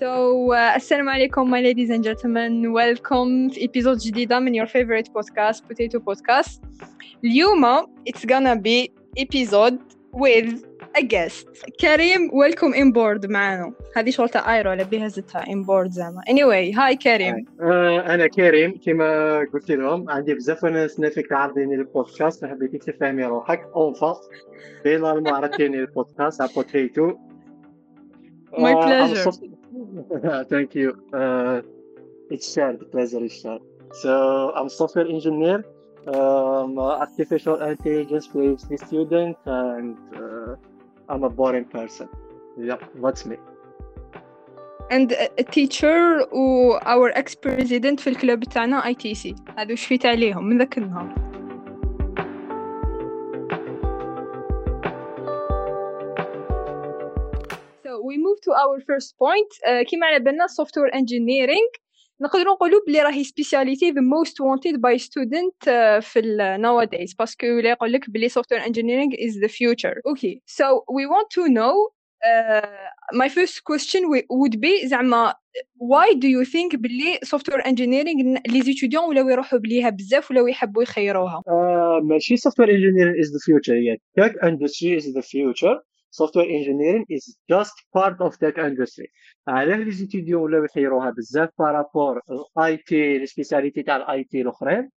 So, uh, السلام عليكم my ladies and gentlemen. Welcome في episode جديدة من your favorite podcast Potato Podcast. اليوم it's gonna be episode with a guest. كريم welcome in board معنا هذه شغلة ايرو على بها زتها in board زعما anyway هاي كريم آه، أنا كريم كما قلت لهم عندي بزاف ناس نافيك عارضيني البودكاست حبيتي تفهمي روحك اونفا بين المعرضين البودكاست على بوتيتو My pleasure. Thank you. Uh, it's shared. The pleasure is shared. So I'm software engineer, um, artificial intelligence PhD student, and uh, I'm a boring person. Yeah, that's me. and a a teacher و our ex president في الكلوب تاعنا اي تي سي هذو شفيت عليهم من ذاك النهار we move to our first point uh, كيما على بالنا software engineering نقدروا نقولوا بلي راهي سبيسياليتي the most wanted by student uh, في ال nowadays باسكو ولا يقول لك بلي software engineering is the future okay so we want to know uh, my first question wi- would be زعما why do you think بلي software engineering لي زيتوديون ولاو يروحوا بليها بزاف ولاو يحبوا يخيروها Uh, ماشي software engineering is the future yet. Tech industry is the future. Software engineering is just part of tech industry. علاه les étudiants ولاو يحيروها بزاف par rapport ال IT ال spécialité تاع ال IT الأخرين.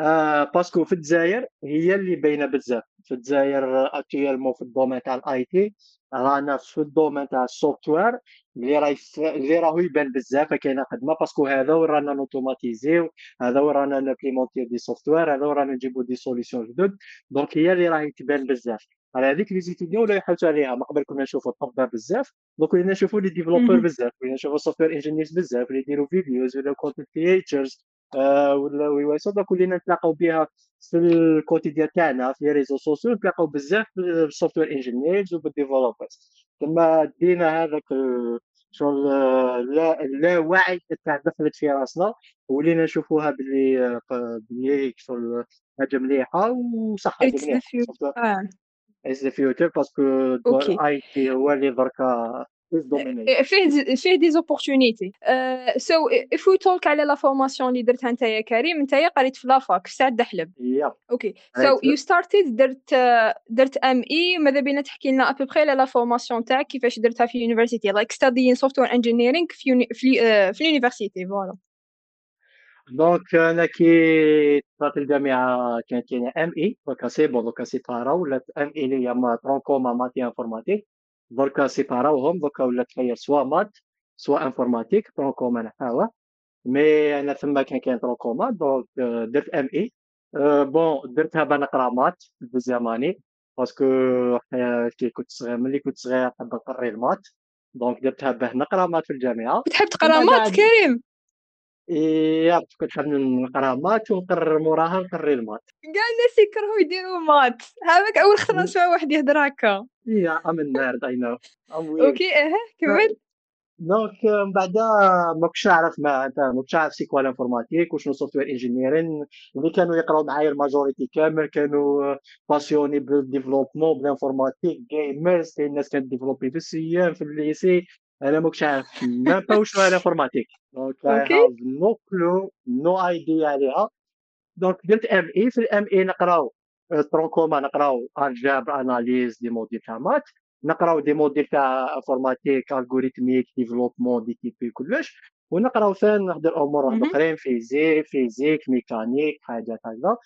آه parce que في الجزائر هي اللي باينة بزاف. في الجزائر actuellement في ال domaine تاع ال IT رانا في ال domaine تاع ال software اللي راهي اللي راهو يبان بزاف. كاينة خدمة parce que هذا وين رانا ن automatisيو هذا وين رانا ن implémentيو des software هذا وين رانا نجيبو des solutions جدد. donc هي اللي راهي تبان بزاف. على هذيك les étudiants ولا يحوسوا عليها. ما قبل كنا نشوفوا الطبه بزاف donc ولينا نشوفوا les développeurs. بزاف ولينا نشوفوا software engineers بزاف اللي يديروا videos ولا content creators ولا ويوصل donc ولينا نتلاقاو بها في ال quotidien تاعنا في réseaux sociaux نتلاقاو بزاف بال software engineers وبال developers تما دينا هذاك شغل آه، لا اللاوعي تاع دخلت في راسنا ولينا نشوفوها باللي آه، باللي شغل حاجة مليحة وصح is the future parce que ال IT هو اللي دركا. فيه des- فيه des opportunités so if we talk على la formation اللي درتها نتايا كريم نتايا قريت في la fac في سعد دحلب. yeah okay so you started درت درت MI ماذا بينا تحكي لنا à peu près على la formation تاعك؟ كيفاش درتها في university like studying software engineering في في آه، في ال university voilà donc أنا كي طلعت الجامعة كانت يعني MI دوكا c'est bon دوكا سيبارا ولات MI اللي هي ما tronc commun maths et informatique دركا سيباراوهم دوكا ولات خير soit maths soit informatique tronc commun نحاوه mais أنا ثما كان كاين tronc commun donc درت MI bon درتها باه نقرا maths في ال deuxième année parce que كي كنت صغير ملي كنت صغير نحب نقري ال maths donc درتها باه نقرا maths في الجامعة تحب تقرا maths كريم yeah كنت حاب نقرا maths ونقرر موراها نقري ال maths. كاع الناس يكرهوا يديروا maths هذاك أول خطره نسمع واحد يهضر هكا. Yeah I'm nerd I know okay آه كمل. donc من بعد ما كنتش نعرف ما ما كنتش عارف c'est quoi l'informatique وشنو software engineering اللي كانوا يقراو معايا ال majorité كامل كانوا passionnés بال développement بال informatique gamers كاين الناس كانت développer في ال CEM في ال lycée أنا ما كنتش عارف ما با وشنو هي ال informatique donc I no clue no idea عليها. donc درت MI في ال MI نقراو. tronc commun نقراو. الجبر analyse des modules تاع maths نقراو des modules تاع informatique algorithmique développement des TP كلش. ونقراو ثاني نهضر امور واحد. أخرين physique physique mécanique حاجات هكذا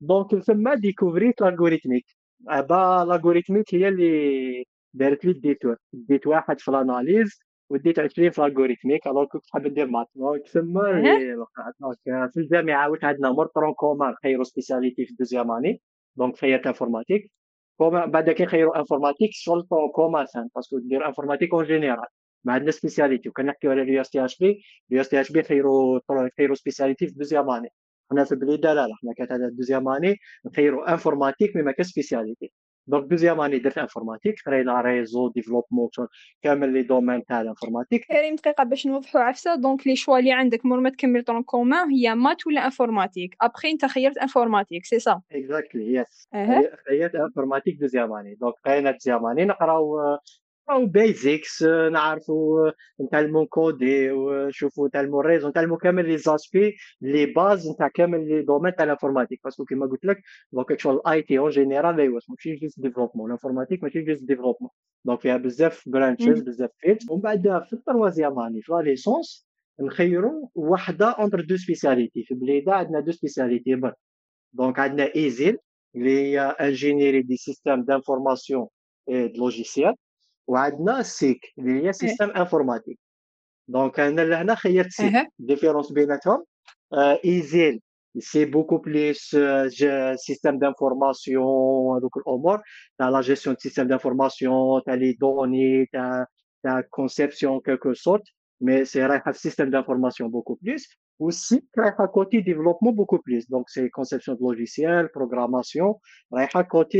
donc ثم ديكوفريت ال algorithmique أبا ال algorithmique هي اللي دارت لي ال détour ديت واحد في ال analyse وديت 20 في ال algorithmique. alors كنت حاب ندير maths donc وقعت donc في الجامعة عاودت عندنا مور tronc commun خيروا spécialité في ال deuxième année. donc خيرت informatique. بعد كي خيروا informatique شغل tronc commun ثاني parce que دير informatique en général. ما عندنا spécialité وكنحكيو على اليو إس تي اش بي. اليو إس تي اش بي خيروا خيروا spécialité في ال deuxième année. حنا في البليده لا لا حنا كانت هذا ال deuxième année نخيروا informatique mais ما كان spécialité. donc deuxième année درت informatique قرينا réseau développement كامل les domaines تاع ال informatique كريم دقيقة باش نوضحوا عفسة donc les choix اللي عندك مور ما تكمل tronc commun هي maths ولا informatique après انت خيرت informatique c'est ça Exactly yes خيرت informatique deuxième année donc بقينا deuxième année نقراو أو basics نعرفوا نتعلموا نكودي ونشوفوا نتعلموا ال réseau نتعلموا كامل les aspects les bases نتاع كامل les domaines تاع ال informatique parce que كيما قلت لك donc شغل ال IT en général ايوا ماشي juste développement ال informatique ماشي juste développement donc فيها بزاف branches بزاف field ومن بعد في ال troisième année في la licence نخيروا وحده entre deux spécialités في بليده عندنا deux spécialités برك donc عندنا ISIL اللي هي ingénierie des systèmes d'information et de logiciels وعندنا SIQ اللي هي système informatique. donc أنا لهنا خيرت SIQ. différence بيناتهم. ISIL c'est beaucoup plus système d'information هذوك الأمور. تاع la gestion système d'information تاع les données تاع تاع conception quelques sortes mais c'est رايحه في système d'information beaucoup plus وال SIQ رايحه côté développement beaucoup plus donc c'est conception de logiciels programmation رايحه côté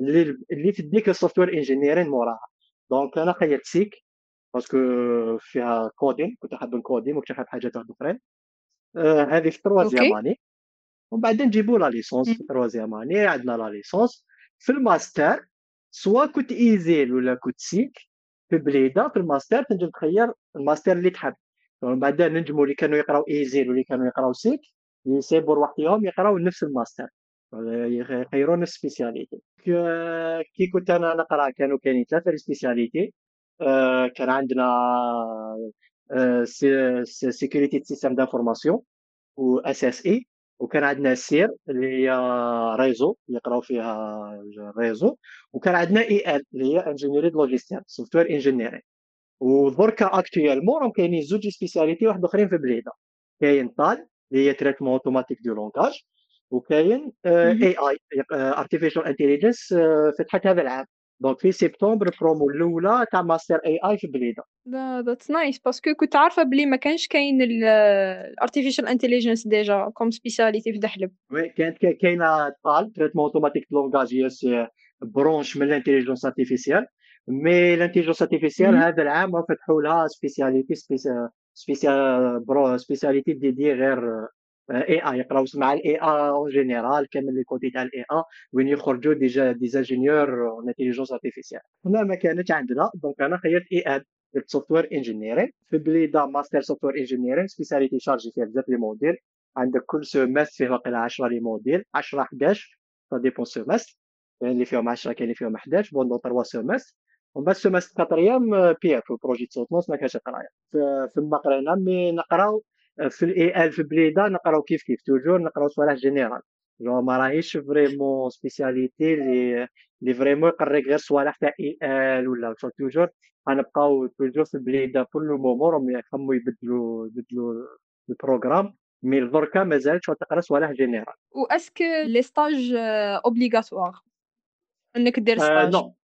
اللي تديك ال software engineering موراها donc أنا خيرت SIQ parce que فيها coding كنت حاب نكودين وكنت حاب حاجات اخرين هذه في ال troisième année ومن بعد نجيبو la licence في ال troisième année عندنا la licence في الماستر soit كنت ISIL ولا كنت SIQ في بليدة في الماستر تنجم تخير الماستر اللي تحب. ومن بعد نجموا اللي كانوا يقراو ISIL واللي كانوا يقراو SIQ يسيبوا لوحدهم يقراو نفس الماستر. يخيرون ال spécialité كي كنت أنا نقرأ كانوا كاينين ثلاثة spécialités. كان عندنا sécurité système d'information و SSI. وكان عندنا SIR اللي هي réseau يقراو فيها réseau. وكان عندنا IL اللي هي ingénierie logicielle software engineering ودركا actuellement راهم كاينين زوج spécialités واحد آخرين في بليدة. كاين TAL اللي هي traitement automatique de langage وكاين AI artificial intelligence فتحت هذا العام. donc في سبتمبر برومو الاولى تاع ماستر AI في بليده That's nice parce que كنت عارفة بلي ما كانش كاين ال artificial intelligence déjà comme spécialité في دحلب oui كانت كاينة TAL traitement automatique langage هي branche من l'intelligence artificielle mais l'intelligence artificielle هذا العام فتحوا لها spécialité spéciale pro spécialité dédiée غير AI يقراو مع ال AI en général كامل les côtés تاع ال AI وين يخرجوا déjà des ingénieurs en intelligence artificielle هنا ما كانتش عندنا donc أنا خيرت IL درت software engineering في بليدة ماستر software engineering spécialité chargée فيها بزاف les modules عندك كل semestre فيه واقيلا 10 les modules 10 11 ça dépend semestre كاين اللي فيهم 10 كاين اللي فيهم 11 pendant 3 semestres ومن بعد سومستر كاتريام بي اف بروجي سوتموس ما كانش قراية. في المقرنه مي نقراو في الاي ال في بليده نقراو كيف كيف. توجور نقراو صوالح جينيرال جو ما راهيش فريمون سبيسياليتي اللي اللي فريمون يقريك غير صوالح تاع اي ال ولا. توجور غنبقاو توجور في بليده كل مومون راهم يخمو يبدلوا يبدلوا البروغرام مي دركا مازال تقرا صوالح جينيرال و اسكو لي ستاج obligatoire انك دير stage non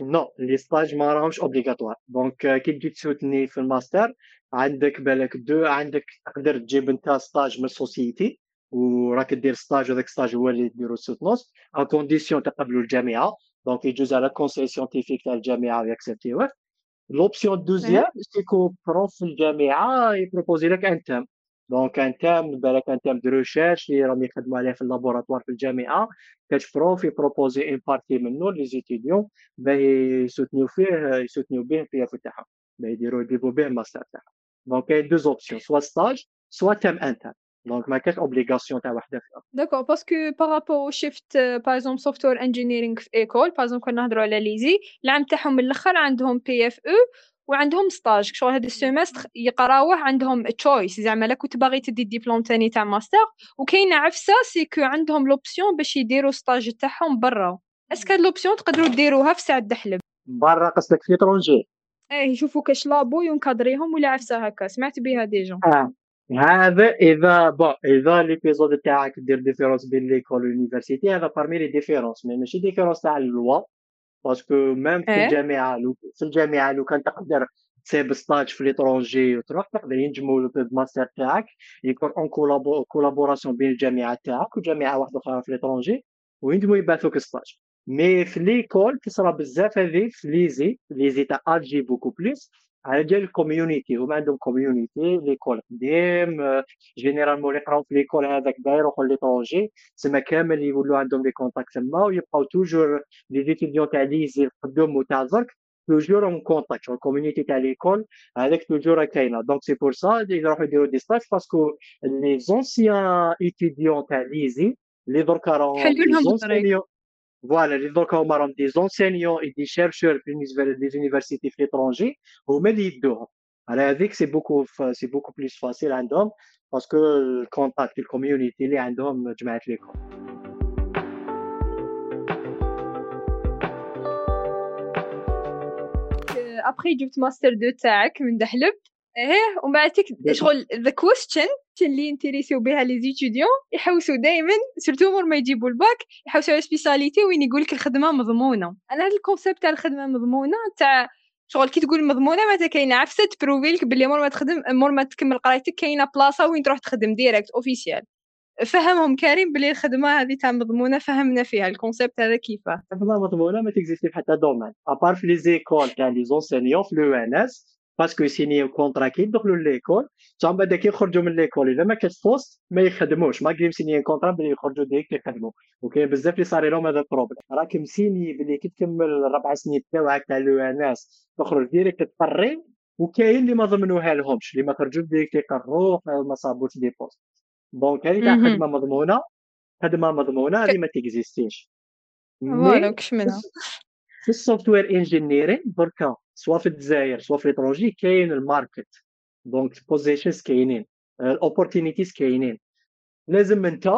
non les stages ما راهمش obligatoires donc كي تجي تسوتوني في الماستر عندك بالك deux عندك تقدر تجيب انت stage من ال société وراك دير stage وذاك stage هو اللي ديرو soutenance à condition تقبلوا الجامعة. donc يجوز على conseil scientifique تاع الجامعة ويكسبتيوه l'option deuxième c'est que prof في الجامعة يبروبوزي لك un thème donc un thème بالك un thème de recherche اللي راهم يخدموا عليه في ال laboratoire في الجامعة كاش prof يبروبوزي une partie منه les étudiants باه يسوتنيو فيه يسوتنيو به في تاعهم باه يديروا يديروا به الماستر تاعهم donc كاين deux options soit stage soit thème interne donc ما كاش obligation تاع وحده فيهم d'accord parce que par rapport شفت par exemple software engineering في école par exemple كنا نهضروا على l'ESI العام تاعهم من الآخر عندهم PFE وعندهم stage شغل هذا ال semestre يقراوه عندهم choice زعما لا كنت باغي تدي الدبلوم تاني تاع ماستر وكاينة عفسة c'est que عندهم l'option باش يديروا stage تاعهم برا. est-ce que هاد l'option تقدروا ديروها في سعد دحلب برا قصدك في l'étranger. إيه يشوفوا كاش labo ينكادريهم ولا عفسة هكا. سمعت بها déjà. آه. هذا إذا bon إذا l'épisode تاعك دير différence بين l'école وال université هذا parmi les différences mais ماشي différence تاع ال loi parce que même في إيه. الجامعة لو في الجامعة لو كان تقدر تسيب stage في l'étranger وتروح تقدر ينجموا الماستر تاعك يكون en collaboration بين الجامعة تاعك وجامعة واحدة أخرى في l'étranger وينجموا يبعثوك stage mais في l'école تصرى بزاف هذه في l'ESI l'ESI تاع الجي beaucoup plus على ديال ال communauté هما عندهم communauté l'école قديم généralement اللي يقراو في l'école هذاك باغي يروحوا l'étranger تسمى كامل يولوا عندهم les contacts تما ويبقاو toujours les étudiants تاع l'ESI القدوم وتاع درك toujours en contact ال communauté تاع l'école هذاك toujours كاينة donc c'est pour ça يروحوا يديروا des stages parce que les anciens étudiants تاع l'ESI اللي دركا راهم حلوا لهم الطريق فوالا اللي دركا هما راهم des enseignants et des chercheurs بالنسبة les universités في l'étranger هما اللي يدوهم على هذيك c'est beaucoup c'est beaucoup plus facile عندهم parce que ال contact ال communauté اللي عندهم جماعة l'école ابخي جبت master deux تاعك من دحلب إيه ومن بعد شغل the question اللي انتريسيو بها les étudiants يحوسوا دائما surtout مور ما يجيبوا الباك يحوسوا على spécialité وين يقول لك الخدمة مضمونة. أنا هذا ال concept تاع الخدمة مضمونة تاع شغل كي تقول مضمونة معناتها كاينة عفسة تبروفي لك بلي مور ما تخدم مور ما تكمل قرايتك كاينة بلاصه وين تروح تخدم direct officiel فهمهم كريم بلي الخدمة هذه تاع مضمونة فهمنا فيها ال concept هذا كيفاه الخدمة مضمونة ما تكزيستي في حتى domaine à part في les écoles تاع les enseignants في l'ENS parce que يسينيو contrat كي يدخلوا l'école ثم بعد كي يخرجوا من l'école اذا ما كاش poste ما يخدموش ما قريب سيني contrat بلي يخرجوا ديركت يخدموا وكاين بزاف اللي صار لهم هذا ال problème راك مسيني بلي كي تكمل الربع سنين تاعك تاع l'ENS تخرج direct تطري وكاين اللي ما ضمنوها لهمش اللي ما خرجوا direct يقروه ما صابوش des postes donc هذه تاع خدمه مضمونه خدمه مضمونه هذه ما تيكزيستيش voilà كش منها في ال software engineering دركا soit في الجزائر soit في l'étranger كاين ال market. donc ال positions كاينين ال opportunities كاينين. لازم انت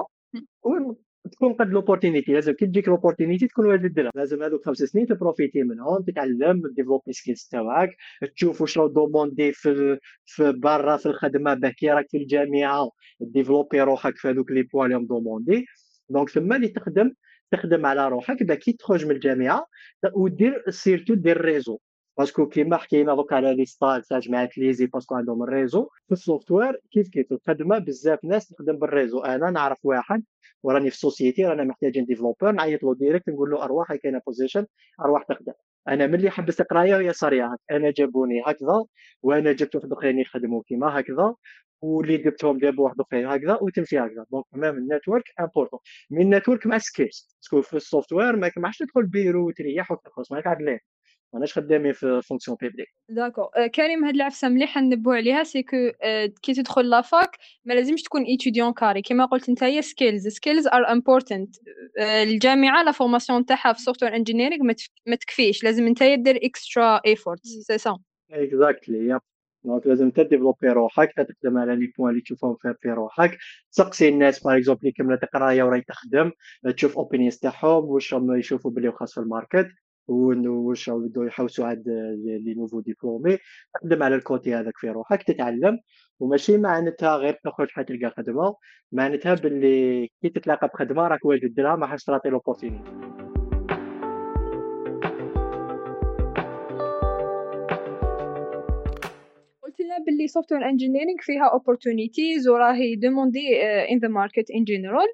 تكون قد l'opportunité لازم كي تجيك l'opportunité تكون واجد ديرها لازم هذوك خمس سنين تبروفيتي منهم تتعلم ديفلوبي skills تاعك تشوف واش راهو demandé في في برا في الخدمة باه كي راك في الجامعة ديفلوبي روحك في هذوك les points اللي demandés. donc ثم اللي تخدم تخدم على روحك باه كي تخرج من الجامعة ودير surtout دير réseau. parce que كيما حكينا دوك على les stages تاع جماعة l'ESI parce que عندهم ال réseau في ال software كيف كيف الخدمه بزاف ناس تخدم بال réseau أنا نعرف واحد وراني في société رانا محتاجين développeur نعيط له direct نقول له ارواح كاينة position ارواح تخدم أنا ملي حبست قرايه وهي صريعه أنا جابوني هكذا وأنا جبت واحد اخرين يخدموا كيما هكذا واللي جبتهم جابوا واحد اخرين هكذا وتمشي هكذا donc même ال network important mais ال network مع skills parce que في ال software ما كماش تدخل بيرو وتريح وتخلص مالك عاد ماناش خدامين في fonction publique d'accord كريم هاد العفسة مليحة نبهوا عليها c'est que كي تدخل la fac ما لازمش تكون étudiant carré كيما قلت انت هي skills skills are important الجامعة la formation تاعها في software engineering ما تكفيش. لازم انت دير extra effort c'est ça exactly donc لازم انت ديفلوبي روحك تخدم على les points اللي تشوفهم في روحك. تسقسي الناس par exemple اللي كملت قرايه وراهي تخدم تشوف opinions تاعهم واش راهم يشوفوا بلي خاص في ال market. واش يبداو يحوسوا عند les nouveaux diplômés تخدم على ال côté هذاك في روحك تتعلم. وماشي معناتها غير تخرج حتلقى خدمة. معناتها باللي كي تتلاقى بخدمة راك واجد درها ما حاش تعطي l'opportunité باللي software engineering فيها opportunities وراهي demandé in the market en général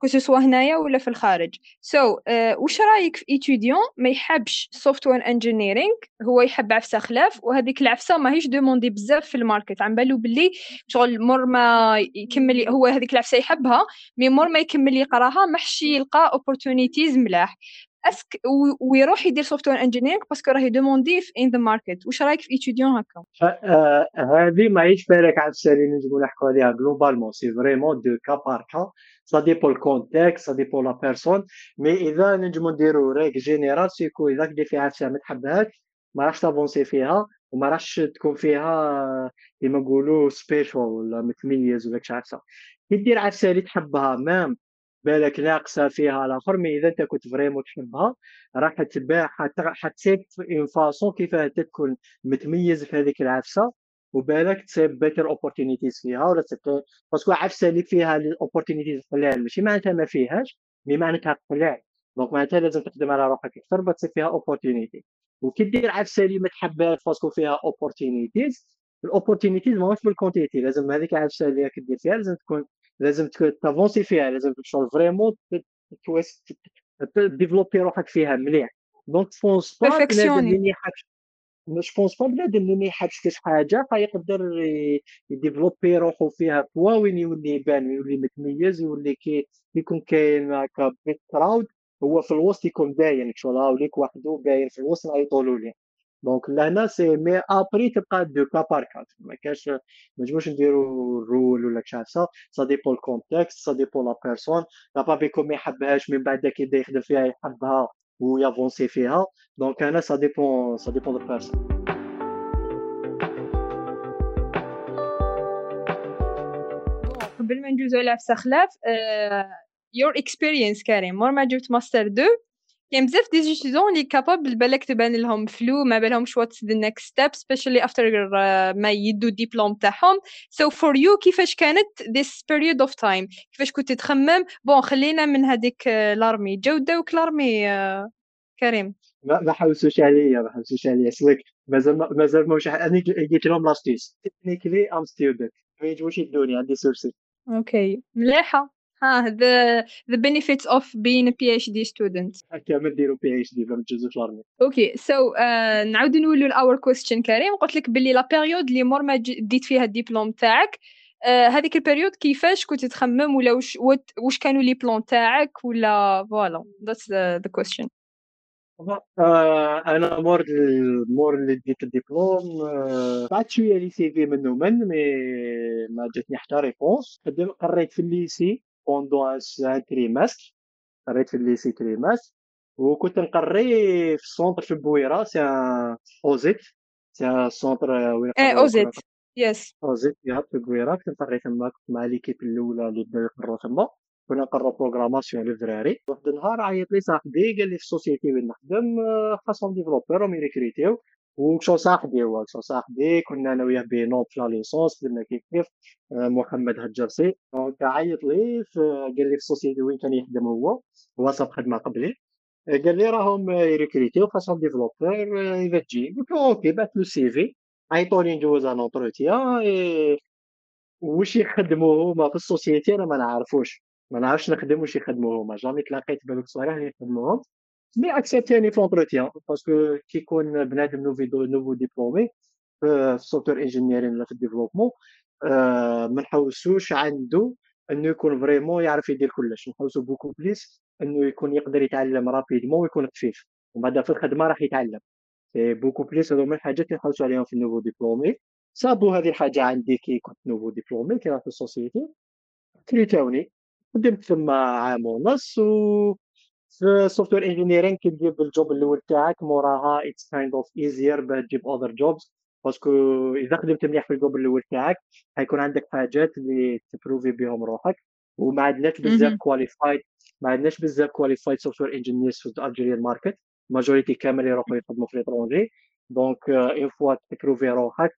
que هنايا ولا في الخارج. so so, uh, وش رأيك في étudiant ما يحبش software engineering هو يحب عفسة خلاف وهذيك العفسة ماهيش demandé بزاف في ال market. عم بالو باللي شغل مور ما يكمل هو هذيك العفسة يحبها mais مور ما يكمل يقراها ما حش يلقى opportunities ملاح. est-ce que ويروح يدير software engineering parce que راهي demandé في in the market واش رايك في étudiant هكا هذه ماهيش بالك عفسه اللي نجمو نحكوا عليها globalement c'est vraiment du cas par cas dépend le contexte ça dépend la personne. Mais اذا نجمو نديرو règle générale c'est que اذا كدير فيها عفسه ما تحبهاش ما راحش تافونسي فيها وما راحش تكون فيها كيما نقولوا spécial ولا متميز ولا كش عفسه كي دير عفسه اللي تحبها même بالك ناقصه فيها الآخر mais إذا أنت كنت vraiment تحبها راح تباع حتسيك une façon كيفاه تكون متميز في هذيك العفسة وبالك تصيب better opportunities فيها ولا parce que عفسة اللي فيها ال opportunities قلال ماشي معناتها ما فيهاش mais معناتها قلال donc معناتها لازم تخدم على روحك أكثر باش فيها opportunity وكي دير عفسة اللي ما تحبهاش parce que فيها opportunities ال opportunities ماهوش بال quantité لازم هذيك العفسه اللي كدير فيها لازم تكون لازم تافونسي فيها لازم تشغل vraiment ديفلوبي روحك فيها مليح. دونك فونس با لازم اللي يحبش جو بونس با بنادم اللي ما يحبش كاش حاجة فيقدر يديفلوبي روحو فيها بوا وين يولي يبان يولي متميز يولي كي يكون كاين هكا بيت كراود هو في الوسط يكون باين شغل هاوليك وحده باين في الوسط نعيطولو ليه دونك لهنا سي مي ابري تبقى دو كا بار كا ما كاش ما نجموش نديرو رول ولا كش عفسه سا ديبون الكونتكست سا ديبون لا بيرسون لا با بيكون ما يحبهاش من بعد كي يبدا يخدم فيها يحبها ويافونسي فيها donc أنا ça dépend ça dépend de personne قبل ما ندوزو على عفسه خلاف your experience كريم. مور ما جبت ماستر 2 كاين بزاف دي ستودون اللي كابابل بالك تبان لهم flou ما بالهمش what's the next step especially after ما يدو الدبلوم تاعهم. so for you كيفاش كانت this period of time كيفاش كنت تخمم؟ bon خلينا من هذيك l'armée جاو داوك l'armée كريم. ما ما حوسوش عليا ما حوسوش عليا. سلك مازال مازال ما أنا قلت لهم لاستيس technically I'm student ما يجوش يدوني عندي sursis okay مليحة. ها the the benefits of being a PhD student. هكا ما ديروا PhD ما تجوزوش l'armée okay so نعاود نولوا ل our question كريم. قلت لك باللي la période اللي مور ما ديت فيها الدبلوم تاعك. هذيك ال période كيفاش كنت تخمم ولا واش واش كانوا les plans تاعك ولا voilà that's the question أنا مور مور اللي ديت الدبلوم بعد شوية les CV منو من mais ما جاتني حتى réponse قريت في ال lycée pendant un trimestre قريت في ال lycée trimestre وكنت نقري في ال centre في بويره c'est un أوزيت c'est un centre وين إيه أوزيت yes. أوزيت يا في بويره كنت نقري تما كنت مع l'équipe الأولى اللي بداو يقروا تما كنا نقرو programmation للدراري واحد النهار عيط لي صاحبي قال لي في ال société وين نخدم خاصهم développeur راهم يريكريتيو. وكشو صاحبي هو كشو صاحبي كنا أنا وياه binôme في la licence درنا كيف كيف محمد هجرسي. donc عيط لي قال لي في ال société وين كان يخدم هو هو صاب خدمة قبلي. قال لي راهم يريكريتيو خاصهم développeur إذا تجي. قلت له okay بعث له ال CV. عيطوا لي un entretien واش يخدموا هما في ال société أنا ما نعرفوش. ما نعرفش نخدم واش يخدموا هما. jamais تلاقيت بهذوك الصوالح اللي يخدموهم. mais اكسبتيني في l'entretien parce que كي يكون بنادم nouveau nouveau diplômé في ال software engineering ولا في ال développement ما نحوسوش عنده إنه يكون vraiment يعرف يدير كلش. نحوسو beaucoup plus إنه يكون يقدر يتعلم rapidement ويكون خفيف. ومن بعد في الخدمة راح يتعلم. beaucoup plus هذو من الحاجات اللي نحوسو عليهم في ال nouveaux diplômés. صابو هذه الحاجة عندي كي كنت nouveau diplômé كي في ال société. كريتاوني خدمت ثما عام ونص و في software engineering كي تجيب ال job الأول تاعك موراها it's kind of easier باش تجيب other jobs parce que إذا خدمت مليح في ال job الأول تاعك حيكون عندك حاجات اللي تبروفي بهم روحك. وما عندناش بزاف qualified ما عندناش بزاف qualified software engineers في ال Algerian market majorité كامل يروحوا يخدموا في l'étranger donc une fois تبروفي روحك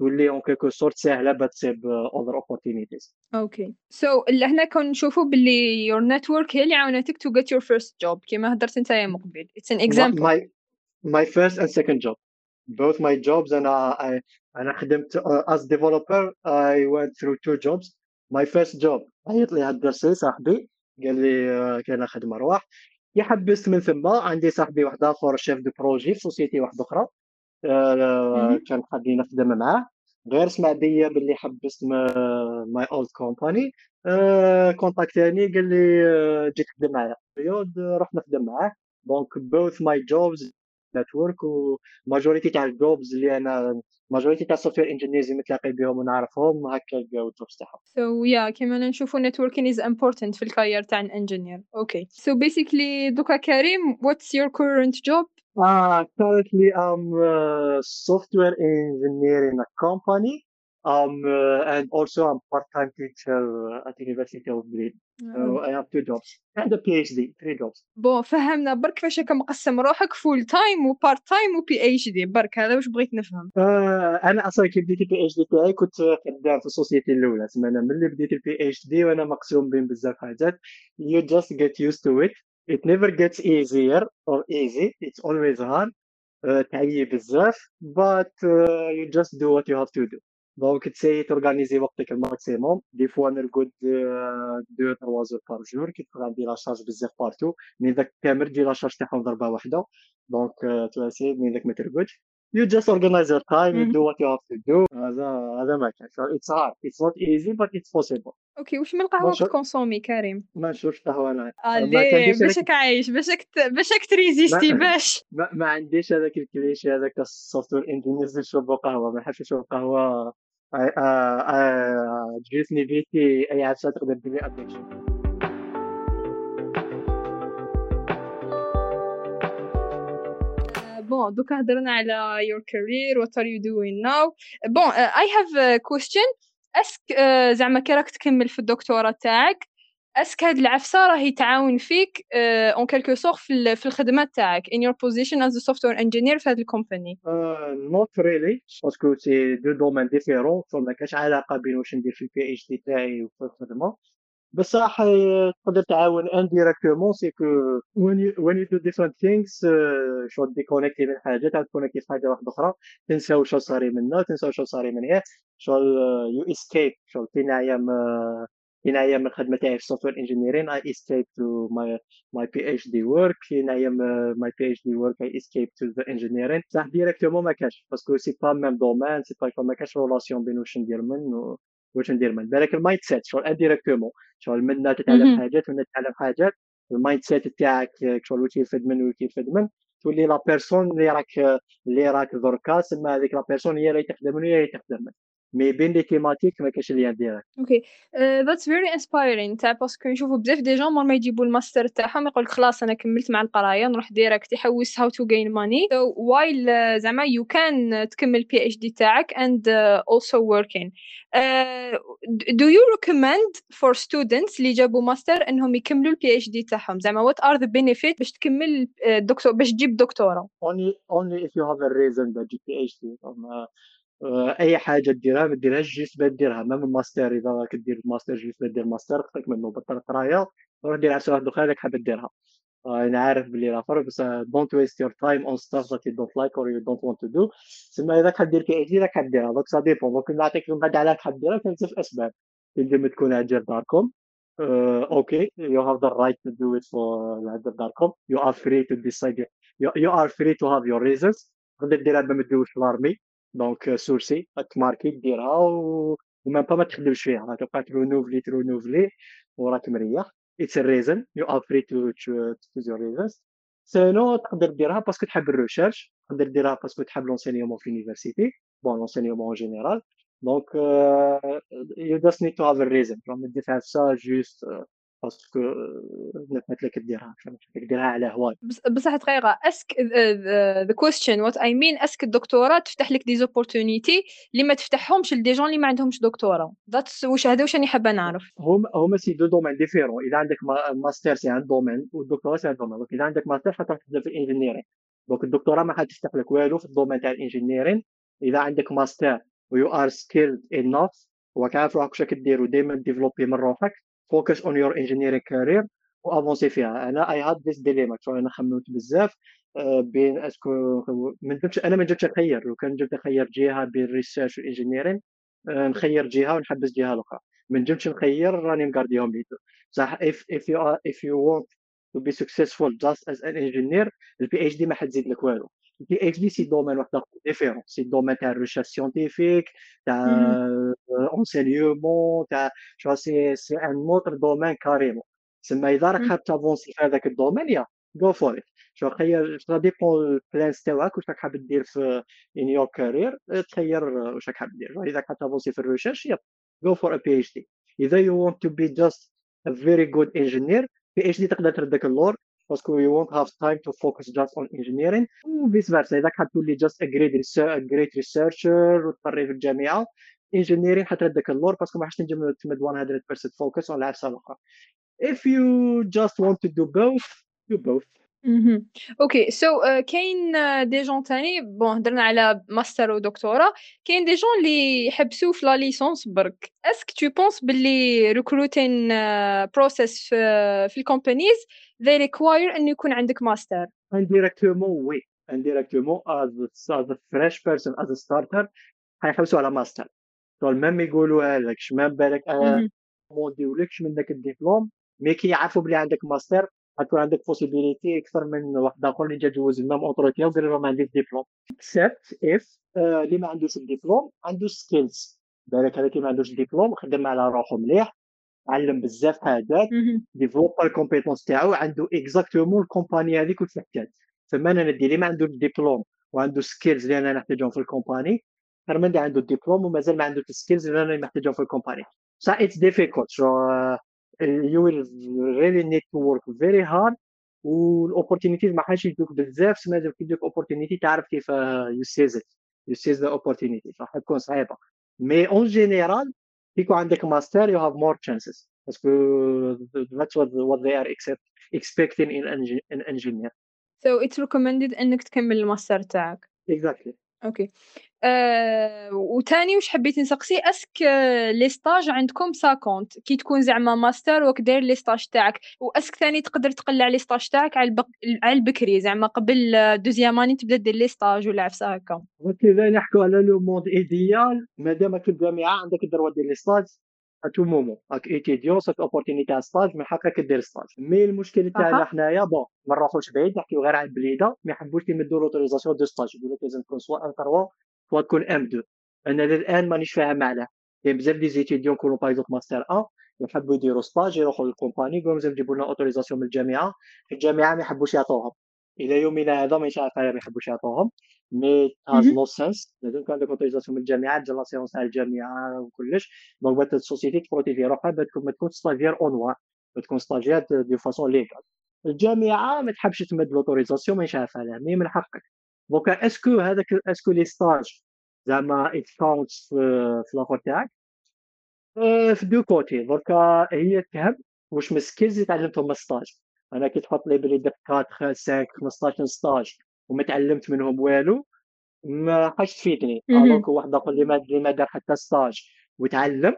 تولي en quelque sorte ساهله باش تصيب other opportunities okay. so هنا كنشوفوا باللي your network هي اللي عاونتك to get your first job كيما هضرت أنت من قبل it's an example my my first and second job both my jobs أنا I, أنا خدمت uh, as developer I went through two jobs. My first job عيط لي الهجرسي صاحبي قال لي uh, كاينة خدمة روح يحبست من ثم عندي صاحبي واحد آخر chef de projet في société واحدة أخرى. كان خليني نخدم معاه. غير سمع بيا باللي حبست my old company كونتاكتاني قال لي جيت تخدم معايا. رياض رحت نخدم معاه. donc both my jobs network و majorité تاع ال jobs اللي أنا majorité تاع ال software engineers اللي متلاقي بهم ونعرفهم هكا لقاو ال jobs تاعهم so yeah كيما نشوفوا networking is important في ال career تاع ال engineer okay so basically دوكا كريم what's your current job Uh, currently, I'm a software engineer in a company. Um, uh, and also I'm part-time teacher at the University of Madrid. So I have two jobs and a PhD, three jobs. bon فهمنا برك كيفاش راك مقسم روحك full time و part time و PhD برك هذا واش بغيت نفهم أنا أصلا كي بديت ال PhD تاعي كنت خدام في ال société الاولى تسمى أنا ملي بديت ال PhD وأنا مقسوم بين بزاف حاجات you just get used to it. It never gets easier or easy. It's always hard uh, تعيي بزاف but uh, you just do what you have to do. donc ت essayer ت organiser وقتك ال maximum. des fois نرقد deux trois heures par jour كي تكون عندي la charge بزاف partout مي داك كامل تجي la charge تاعهم ضربه واحدة donc toi aussi مي داك ما ترقدش you just organize your time you Mhm. do what you have to do. هذا هذا ما كان so it's hard. It's not easy but it's possible. okay واش من قهوه شو- ك ت consommer كريم؟ ما نشوفش قهوه أنا. ما باش راك عايش باش راك ت- باش راك ت résister باش. ما, ما عنديش هذاك الكليشي هذاك ال software engineers يشربوا قهوة. ما نحبش نشرب قهوة. آه، آه، آه، تجلسني بيتي أي عفسه تقدر دير لي addiction bon دوكا هضرنا على your career what are you doing now bon have a question. est-ce que زعما كي راك تكمل في الدكتوراه تاعك est-ce que هاد العفسه راهي تعاون فيك en quelque sorte في ال- في الخدمة تاعك in your position as a software engineer في هاد ال company not really parce que c'est deux domaines différents فما كاش علاقة بين واش ندير في ال PhD تاعي وفي الخدمة. بصح آه، تقدر تعاون indirectement c'est que you do different things آه، شغل déconnecter من حاجة تعاود ت connecter في حاجة واحدة أخرى تنسى واش صاري منا تنسى واش صاري من هنا شغل you escape شغل في أيام في أيام الخدمه تاعي في ال software engineering I escape to my my PhD work في أيام my PhD work I escape to the engineering صح directement ما كاش parce que c'est pas même domaine c'est pas ما كاش relation بين واش ندير من و- واش ندير من بالك ال mindset شغل indirectement شغل منا تتعلم. حاجات ومنا تتعلم حاجات ال mindset تاعك شغل واش يفد من واش يفد من تولي la personne اللي راك اللي راك دركا سما هذيك la personne هي اللي تخدم من هي اللي تخدم من mais بين les thématiques ما كاش lien direct okay that's very inspiring تاع parce que نشوفوا بزاف des jeunes مور ما يجيبوا الماستر تاعهم يقول لك خلاص أنا كملت مع القراية نروح direct يحوس how to gain money while زعما you can تكمل PhD تاعك and also working do you recommend for students اللي جابوا ماستر إنهم يكملوا ال PhD تاعهم؟ زعما what are the benefits باش تكمل الدكتور باش تجيب دكتوراه؟ Only only if you have a reason that you PhD أما، آه، أي حاجة ديرها ما ديرهاش juste ديرها même الماستر إذا راك دير الماستر juste دير الماستر خصك منه بطل قرايه روح دير واحدة أخرى راك حاب ديرها آه، أنا عارف بلي راه فرق but don't waste your time on stuff that you don't like or you don't want to do تسمى اذا حاب دير PhD راك ديرها donc ça dépend donc نعطيك من بعد علاش ديرها كاين بزاف أسباب. تنجم تكون على جال داركم. okay. you have the right to do it for على جال داركم. you are free to decide you are free to have your reasons تقدر ديرها باش ما تدوش l'armée donc sursis ت marquer ديرها و و même pas ما تخدمش فيها تبقى ت renouveler ت renouveler وراك مريح it's a reason you are free to to choose your reasons. sinon تقدر ديرها parce que تحب ال recherche تقدر ديرها parce que تحب l'enseignement في l'université bon l'enseignement en général donc you just need to have a reason. ما ديرها بصح juste parce que نفات لك ديرها ديرها على هواي. بص- بصح دقيقة est-ce que the question. What I mean est-ce que الدكتوراه تفتح لك des opportunités اللي ما تفتحهمش ل des jeunes اللي ما عندهمش دكتوراه that's واش هذا واش راني حابة نعرف. هما هما c'est deux domaines différents إذا عندك ما- ماستر c'est un domaine والدكتوراه c'est un domaine. donc إذا عندك ماستر حتروح تبدأ في ال engineering donc الدكتوراه ما حتفتح لك والو في ال domaine تاع ال engineering إذا عندك ماستر و you are skilled enough وراك عارف روحك واش راك دير وديما développer من روحك. focus on your engineering career و avancer فيها. أنا I had this dilemma أنا خممت بزاف آه، بين est-ce que ما نجمش أنا ما نجمش نخير لو كان نجم نخير جهة بين ال research وال engineering آه، نخير جهة ونحبس جهة الاخرى ما نجمش نخير راني مقارديهم les deux. صح if if you are if you want to be successful just as an engineer ال PhD ما حتزيد لك والو. البي اتش دي c'est domaine واحد اخر différent c'est domaine تاع ال recherche scientifique تاع enseignement تاع شو c'est c'est un autre domaine carrément تسمى اذا راك مم. حاب ت avancer في هذاك ال domaine yeah go for it شو خير ça dépend ال plans تاعك واش راك حاب دير في in your career تخير واش راك حاب دير اذا حاب ت avancer في ال recherche yep go for a PhD اذا you want to be just a very good engineer PhD تقدر تردك اللور parce que you won't have time to focus just on engineering. و vice versa. إذا حاب تولي just a great research, a great researcher وتقري في الجامعة engineering حتردك اللور parce que ما حش تنجم تمد 100% focus on العفسه الاخرى if you just want to do both do both. okay so كاين آه، des jeunes تاني؟ bon هضرنا على ماستر ودكتوراه كاين des jeunes اللي يحبسوا في la licence برك. est-ce que tu penses باللي recruiting process في في ال companies they require انه يكون عندك ماستر indirectement oui. Indirectement as as a fresh person as a starter حيحوسوا على ماستر شغل même يقولوها لك شمام بالك أنا مهم. ما نديرولكش من ذاك الدبلوم mais كي يعرفوا بلي عندك ماستر غتكون عندك possibilité أكثر من واحد آخر اللي جا جوز ال même entretien وقال له ما عنديش ديبلوم except if اللي ما عندوش الدبلوم عنده skills بالك هذاك اللي ما عندوش ديبلوم خدم على روحو مليح. علم بزاف حاجات développe ال compétences تاعو عنده exactement ال company هذيك واش تحتاج فما أنا ندي اللي ما عنده ديبلوم وعنده skills اللي أنا نحتاجهم في ال company خير من اللي عنده ديبلوم ومازال ما عنده ال skills اللي أنا محتاجهم في ال company difficult. So uh, you will really need to work very hard وال opportunities ما حاش يدوك بزاف سما لازم يدوك opportunity تعرف كيف you seize it you seize the opportunity راح تكون صعيبة. mais en général كي يكون عندك ماستر يو هاف مور تشانسز باسكو that's what what they are accept, expecting in an engineer so it's recommended انك تكمل الماستر تاعك exactly اوكي آه وتاني واش حبيت نسقسي est-ce que les stages عندكم ساكونت. كي تكون زعما ماستر وك داير les stages تاعك. و est-ce que ثاني تقدر تقلع les stages تاعك على البق... على البكري. زعما قبل deuxième année تبدا دير les stages ولا عفسة هكا. وكذا نحكوا على le monde idéal. مادام في الجامعة عندك ال droit دير les stages à tout moment راك étudiant صافي opportunité تاع stage من حقك دير stage mais المشكل تاعنا حنايا bon ما نروحوش بعيد نحكيو غير على البليدة. ما يحبوش يمدوا l'autorisation de stage يقول لك لازم تكون سوا ان 3 soit تكون M2 أنا للان مانيش فاهم علاه كاين بزاف des étudiants كونوا par exemple ماستر 1 يحبوا يديروا stage يروحوا لل company يقولوا لازم تجيبوا لنا autorisation من الجامعة. الجامعة ما يحبوش يعطوهم. إلى يومنا هذا مانيش عارف ما يحبوش يعطوهم. mais has no sense لازم كان عندك autorisation من الجامعة تجي l'assurance تاع الجامعة وكلش. donc باه ال société تبروتيجي روحها ما تكون stagiaire en noir تكون stagiaire de façon légale الجامعة ما تحبش تمد l'autorisation مانيش عارف علاه mais من حقك. donc est-ce que هذاك est-ce que les stages زعما it counts في لاخر تاعك؟ في deux côtés دركا هي تهم واش من skills اللي تعلمتهم من stage أنا كي تحط لي بلي درت 4 5 15 stage وما تعلمت منهم والو ما حاش تفيدني. alors واحد آخر اللي ما دار حتى stage وتعلم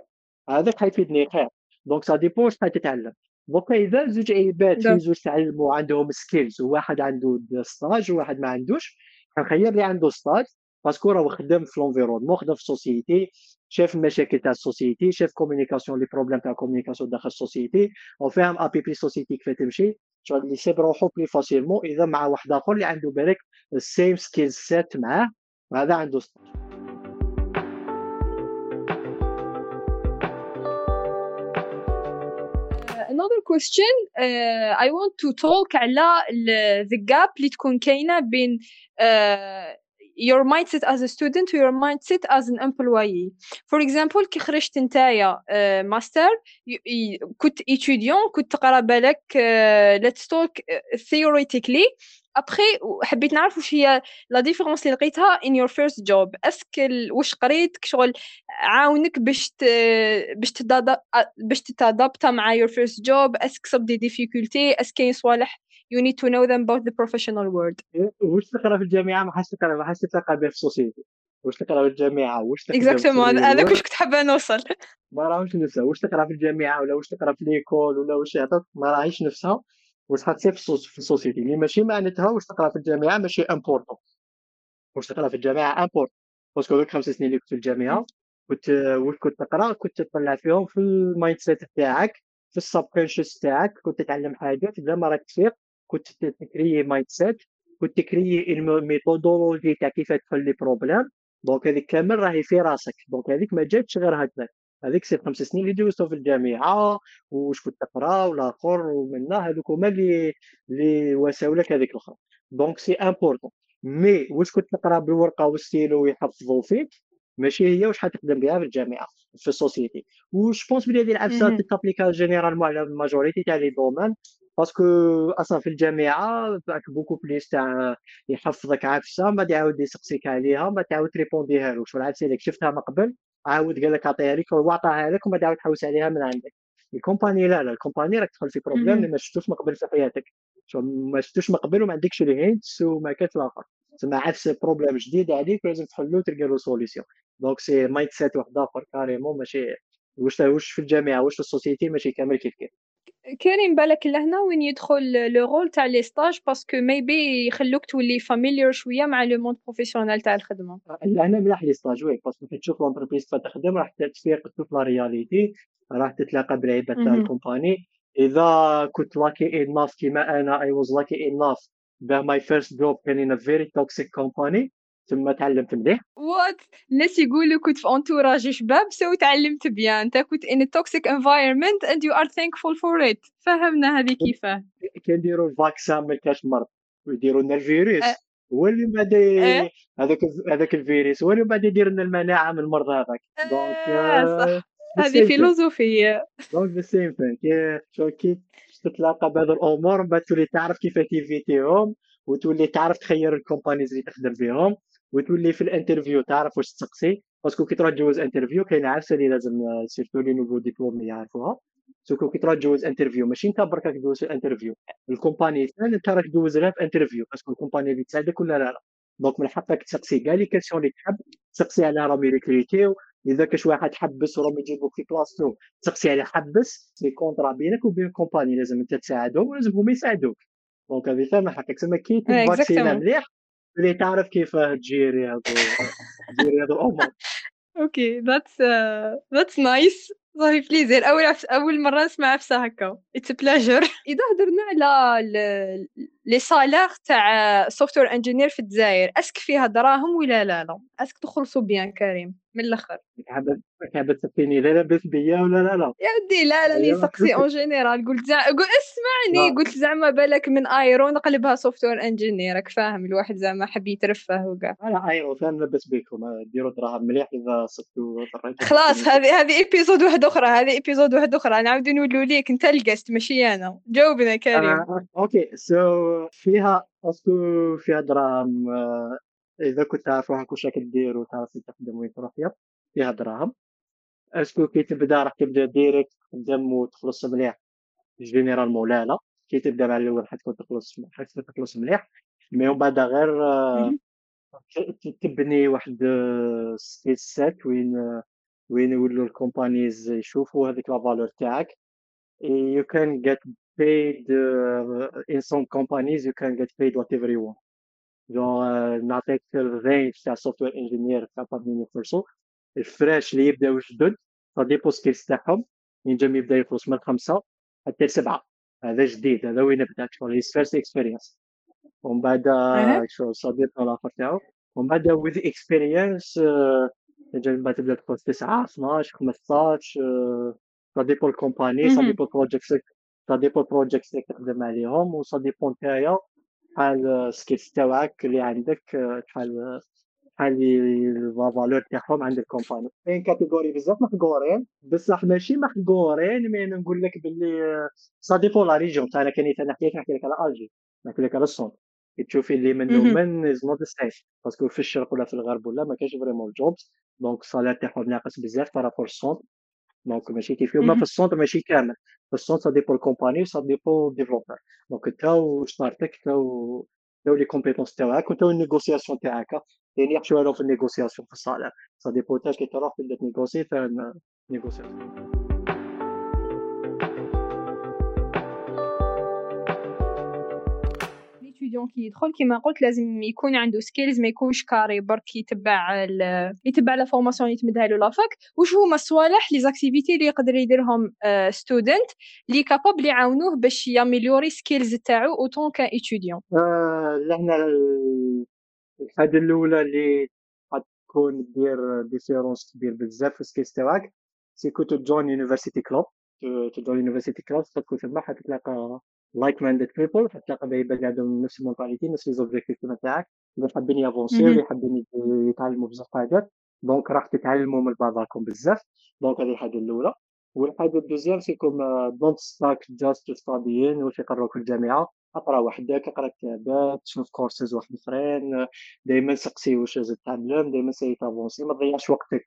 هذاك حيفيدني خير. donc ça dépend شحال تتعلم donc إذا زوج عباد في زوج تعلموا عندهم skills وواحد عنده stage وواحد ما عندوش حنخير اللي عنده stage parce que راه خدم في l'environnement خدم في ال société شاف المشاكل تاع ال société شاف communication les problèmes تاع communication داخل ال société وفاهم à peu près société كيف تمشي شغل اللي يسيب روحو بلي facilement إذا مع واحد آخر اللي عنده بالك ال same skill set معاه وهذا عنده stage another question uh, I want to talk على the gap اللي تكون كاينه بين uh, your mindset as a student و your mindset as an employee for example كي خرجت نتايا ماستر كنت étudiant كنت تقرا بالك let's talk theoretically ابخي حبيت نعرف واش هي la différence اللي لقيتها in your first job est-ce que واش قريت؟ شغل عاونك باش ت... باش تداد... باش تتادابتا مع your first job est-ce que صب des difficultés est-ce que كاين صوالح؟ You need to know them about the professional world. واش تقرا في الجامعة؟ ما حاش تقرا ما حاش تلقى به في ال société. واش تقرا في الجامعة؟ واش تقرا exactement هذاك واش كنت حابة نوصل. ما راهوش نفسها. واش تقرا في الجامعة ولا واش تقرا في l'école ولا واش يعطوك ما راهيش نفسها. واش حتصير في ال société اللي ماشي معناتها واش تقرا في الجامعة ماشي important واش تقرا في الجامعة important parce que هذوك خمس سنين اللي كنت في الجامعة كنت واش كنت تقرا؟ كنت تطلع فيهم في ال mindset تاعك في ال subconscious تاعك كنت تتعلم حاجات اذا ما راك تصير كنت تكري mindset كنت تكري ال methodology تاع كيف تحل les problèmes donc هذيك كامل راهي في راسك. donc هذيك ما جاتش غير هكذا هذيك c'est خمس سنين اللي دوزتو في الجامعة واش كنت تقرأ والاخر ومنا هذوك هما اللي اللي واساو لك هذيك الأخرى. donc c'est important mais واش كنت تقرأ بالورقة والستيلو ويحفظوا فيك؟ ماشي هي واش حتخدم بها في الجامعة في السوسيتي. je pense بلي هذه العفسه تابليكا généralement على ال majorité تاع les domaines parce que أصلا في الجامعة باك beaucoup plus تاع يحفظك عفسة ما يعاود يسقسيك عليها ما تعاود تريبونديها له. شغل عفسه لك شفتها من قبل؟ عاود قال لك عطيها لك وعطاها لك وما تعاود تحوس عليها من عندك. ال company لا لا ال company راك تدخل في problème اللي ما شفتوش من قبل في حياتك. ما شفتوش من قبل وما عندكش ال hints وما كاش الآخر. تسمى عفس problème جديد عليك ولازم تحلو تلقى له solution donc c'est mindset واحد آخر carrément ماشي واش واش في الجامعة واش في ال société ماشي كامل كيف كيف. كاين بالك لهنا وين يدخل le rôle تاع les stages parce que maybe يخلوك تولي familier شوية مع le monde professionnel تاع الخدمة. لهنا ملاح les stages oui parce que كي تشوف l'entreprise تخدم راح تفيق تشوف la réalité راح تتلاقى بالعباد تاع ال company. إذا كنت lucky enough كيما أنا I was lucky enough باه my first job كان in very toxic company تما تعلمت مليح؟ what الناس يقولوا كنت في entourage شباب so تعلمت bien. انت كنت a toxic environment and you are thankful for it. فهمنا هذه كيفاه كنديروا ال vaccin ما كاش مرض ويديروا لنا الفيروس. أه. هو اللي بعد. هذاك هذاك الفيروس هو اللي بعد يدير لنا المناعة من المرض هذاك. donc صح. هذه philosophie donc the same thing شو كي تتلاقى بهذ الأمور من بعد تولي تعرف كيف ت éviter هم وتولي تعرف تخير ال companies اللي تخدم بهم وتولي في ال interview تعرف واش تسقسي parce que كي تروح تجوز interview كاين عفسة اللي لازم surtout les nouveaux diplômés يعرفوها. c'est que كي تروح تجوز interview ماشي انت برك راك تجوز في ال interview. ال company ثاني انت راك تجوز لها في interview parce que ال company اللي تساعدك ولا لا لا. donc من حقك تسقسي. كاع les questions اللي تحب تسقسي على راهم ي recruter و إذا كاش واحد حبس وراهم يجيبوك في بلاصتو تسقسي على حبس c'est contrat بينك وبين ال company. لازم انت تساعدهم ولازم هما يساعدوك. donc هذه فاهمه حقك. تسمى كي ت vacciner نا مليح اللي تعرف كيف ت gérer هذو ت gérer هذو الأمور okay that's that's nice ça fait plaisir أول عف... أول مرة نسمع عفسة هكا. it's pleasure إذا هضرنا على les salaires تاع software engineer في الجزائر est-ce que فيها دراهم ولا لا؟ لا. est-ce que تخلصوا bien كريم. من الأخر. حابب تسقيني لا لاباس بيا ولا لا لا. يا ودي لا لا ني سقسي en général قلت زع... اسمعني لا. قلت زعما بالك من aéro نقلبها software engineer راك فاهم الواحد زعما حب يترفه وكاع. أنا aéro فاهم لاباس بيكم. ديروا دراهم مليح إذا صدتوا خلاص هذه هذه épisode واحدة أخرى هذه épisode واحدة أخرى. نعاودو نولوا ليك. أنت ال guest ماشي أنا. جاوبنا كريم. آه، okay. so فيها est-ce que فيها دراهم آه، إذا كنت تعرف روحك واش راك دير وتعرف تخدم وين تروح فيها دراهم est-ce que كي تبدا راح تبدا direct تخدم وتخلص مليح. généralement لا لا كي تبدا مع الأول حتكون تخلص حتكون تخلص مليح. mais من بعد غير آه، تبني واحد skill set وين وين يولوا ال companies يشوفوا هذيك la valeur تاعك. You can get paid uh, in some companies you can get paid whatever you want. جو نعطيك ال range تاع software engineer تاع parmi يخلصوا ال fresh اللي يبداو جدد dépend skills تاعهم ينجم يبدا يخلص من خمسه حتى لسبعه هذا جديد هذا وين بدا شغل his first experience ومن بعد شغل صديق الآخر تاعو ومن بعد with experience ينجم بعد تبدا تخلص 9 12 15 ça dépend ال company ça dépend ال project ça dépend ال project اللي تخدم عليهم و ça dépend نتايا شحال السكيلز تاعك اللي عندك شحال شحال لا فالور تاعهم عند الكومباني كاين كاتيجوري بزاف محقورين بصح ماشي محقورين مي أنا نقول لك باللي سا ديبو لا ريجيون أنا كان نحكي لك نحكي لك على الجي نحكي لك على السونت تشوفي اللي من ومن از نوت سيم باسكو في الشرق ولا في الغرب ولا ما كاينش فريمون الجوبز دونك الصالير تاعهم ناقص بزاف بارابور السونت دونك ماشي كيف ما في السونتر ماشي كامل في ال centre dépend ال company ça dépend developer donc انت وشطارتك انت انت les compétences تاعك وانت ال négociation تاعك يعني يحشوا لهم في ال négociation في ال salaire ça dépend تاعك كي تروح تبدا ت négocier في ال négociation ستوديون كي يدخل كيما قلت لازم يكون عنده skills ما يكونش carré برك يتبع يتبع la formation اللي تمدها له la fac. واش هما الصوالح les activités اللي يقدر يديرهم student اللي capables يعاونوه باش ي améliorer skills تاعو en tant qu'étudiant لهنا الحاجة الأولى اللي غتكون دير différence كبير بزاف في ال skills تاعك c'est que ت join university club ت join university club تكون تما حتلقى like-minded people حتلاقى people عندهم نفس ال mentalité نفس les objectifs تاعك اللي حابين ي avancer اللي حابين يتعلموا بزاف حاجات. donc راح تتعلموا من بعضكم بزاف. donc هذه الحاجة الأولى. والحاجة ال deuxième c'est que don't stick just studying واش يقراوك في الجامعة. اقرأ وحدك اقرأ كتابات شوف كورسز واحد اخرين. دائما سقسي واش لازم تتعلم دائما essaye ت avancer ما تضيعش وقتك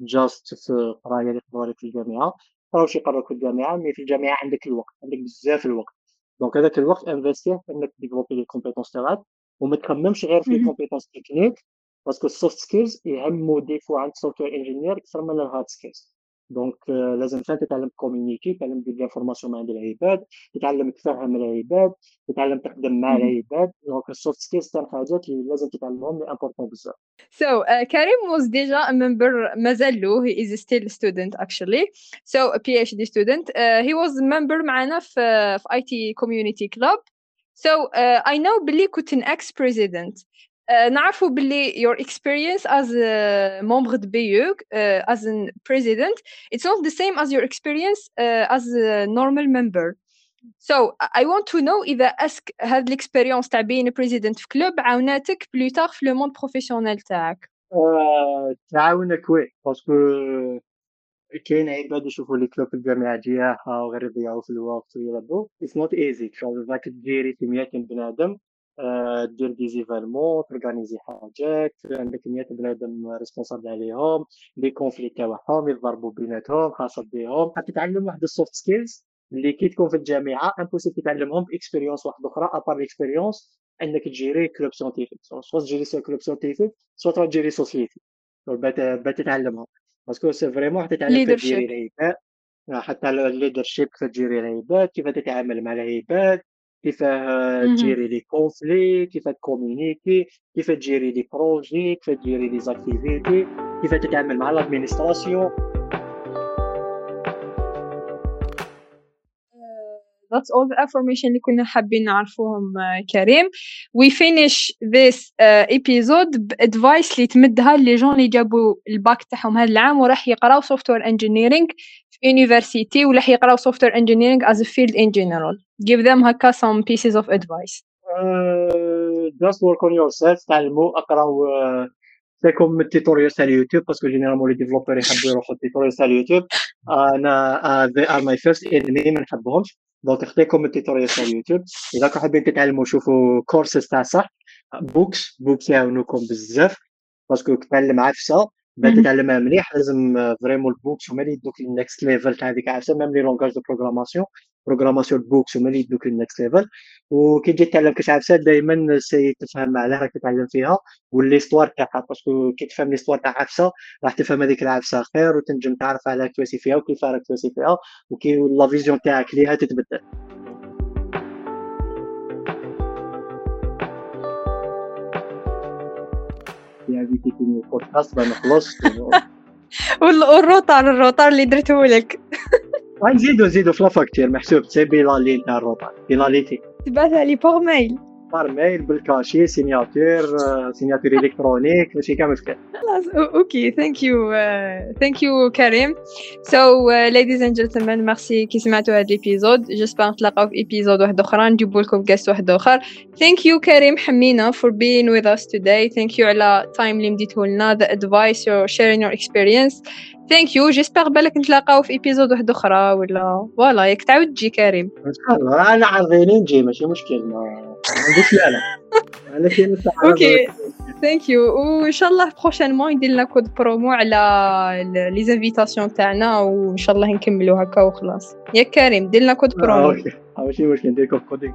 just في القرايه اللي يقراو في الجامعة. قرا واش يقراوك في الجامعة؟ mais في الجامعة عندك الوقت عندك بزاف الوقت. donc هذاك الوقت investir ه في انك développer les compétences تاعك وما تخممش غير في les compétences techniques parce que ال soft skills يهموا des fois عند software engineer أكثر من ال hard skills donc لازم فين تتعلم communiquer تتعلم دير l'information مع العباد تتعلم تفهم العباد تتعلم تخدم مع العباد donc ال soft skills تاع حاجات اللي لازم تتعلمهم les importants بزاف So Karim was déjà a member مازال he is still a student actually. So a PhD student. Uh, he was a member معنا في في IT community club. So uh, I know بلي كنت an ex president. uh, نعرفوا بلي your experience as a membre de BU uh, as a president it's not the same as your experience uh, as a normal member. So I want to know إذا اسك هاد l'expérience تاع being a president في كلوب عاوناتك بلو تار في لو موند بروفيسيونيل تاعك آه، تعاونك oui parce que كاين عباد يشوفوا les clubs الجامعة ديالها وغير يضيعوا في الوقت ويلعبوا it's not easy راك gérer في 200 بنادم آه، دير des événements ت organiser حاجات عندك 100 بنادم responsable عليهم les conflits تاعهم يضربوا بيناتهم خاصة بيهم حتتعلم واحد ال soft skills اللي كي تكون في الجامعة impossible تتعلمهم ب expérience واحدة أخرى à part l'expérience إنك ت gérer club scientifique soit ت gérer club scientifique soit ت gérer société بات تتعلمها parce que c'est vraiment تتعلم كيف ت gérer العباد حتى ال leadership كيف ت gérer العباد كيف تتعامل مع العباد كيف ت gérer les conflits كيف ت communiquer كيف ت gérer les projets كيف ت gérer les activités كيف تتعامل مع ال administration that's all the information اللي كنا حابين نعرفوهم كريم. We finish this uh, episode by advice اللي تمدها les jeunes اللي جابوا الباك تاعهم هذا العام وراح يقراو software engineering في university وراح يقراو software engineering as a field in general give them هكا some pieces of advice. Uh, just work on yourself تعلموا اقراو تكون من ال tutorial تاع اليوتيوب parce que généralement les développeurs يحبوا يروحوا ال tutorial تاع اليوتيوب أنا they are my first enemy ما نحبهمش donc خديكم ال tutorial تاع اليوتيوب اذا كنتو حابين تتعلموا شوفوا كورسز تاع صح books books يعاونوكم بزاف parce que تتعلم عفسه باش تتعلمها مليح لازم vraiment ال books هما اللي يدوك ال next level تاع هذيك عفسة même les langages de programmation programmation books هما اللي يدوك ال next level وكي تجي تتعلم كاش عفسة دائما essaie تفهم علاه راك تتعلم فيها وال l'histoire تاعها. parce que كي تفهم l'histoire تاع عفسة راح تفهم هذيك العفسة خير وتنجم تعرف علاه تواسي فيها وكيف راك تواسي فيها وكي لا فيزيون تاعك ليها تتبدل. يا بيتي تيني بودكاست ما نخلص والروطار الروطار اللي درته لك. نزيدو نزيدو في لافاكتير محسوب. سي بيلالي تاع الروطار بيلاليتي تبعثها لي بور ميل. بار ميل بالكاشي سيناتور سيناتور الكترونيك ماشي كامل فكره خلاص أوكي ثانك يو thank you كريم so ladies and gentlemen merci كي سمعتوا هذا ال episode j'espère نتلاقاو في episode واحد أخرى نجيبو لكم guest واحد اخر thank you كريم حمينا for being with us today. thank you على time اللي مديته لنا the advice your sharing your experience. thank you j'espère بالك نتلاقاو في episode واحد أخرى ولا voilà ياك تعاود تجي كريم ان شاء الله أنا عارضيني نجي ماشي مشكل ما عنديش لا لا. أنا أوكي. ثانك يو وإن شاء الله prochainement يدير لنا code promo على les invitations تاعنا وإن شاء الله نكملوا هكا وخلاص. يا كريم دير لنا code promo okay. ماشي مشكل ندير؟ code code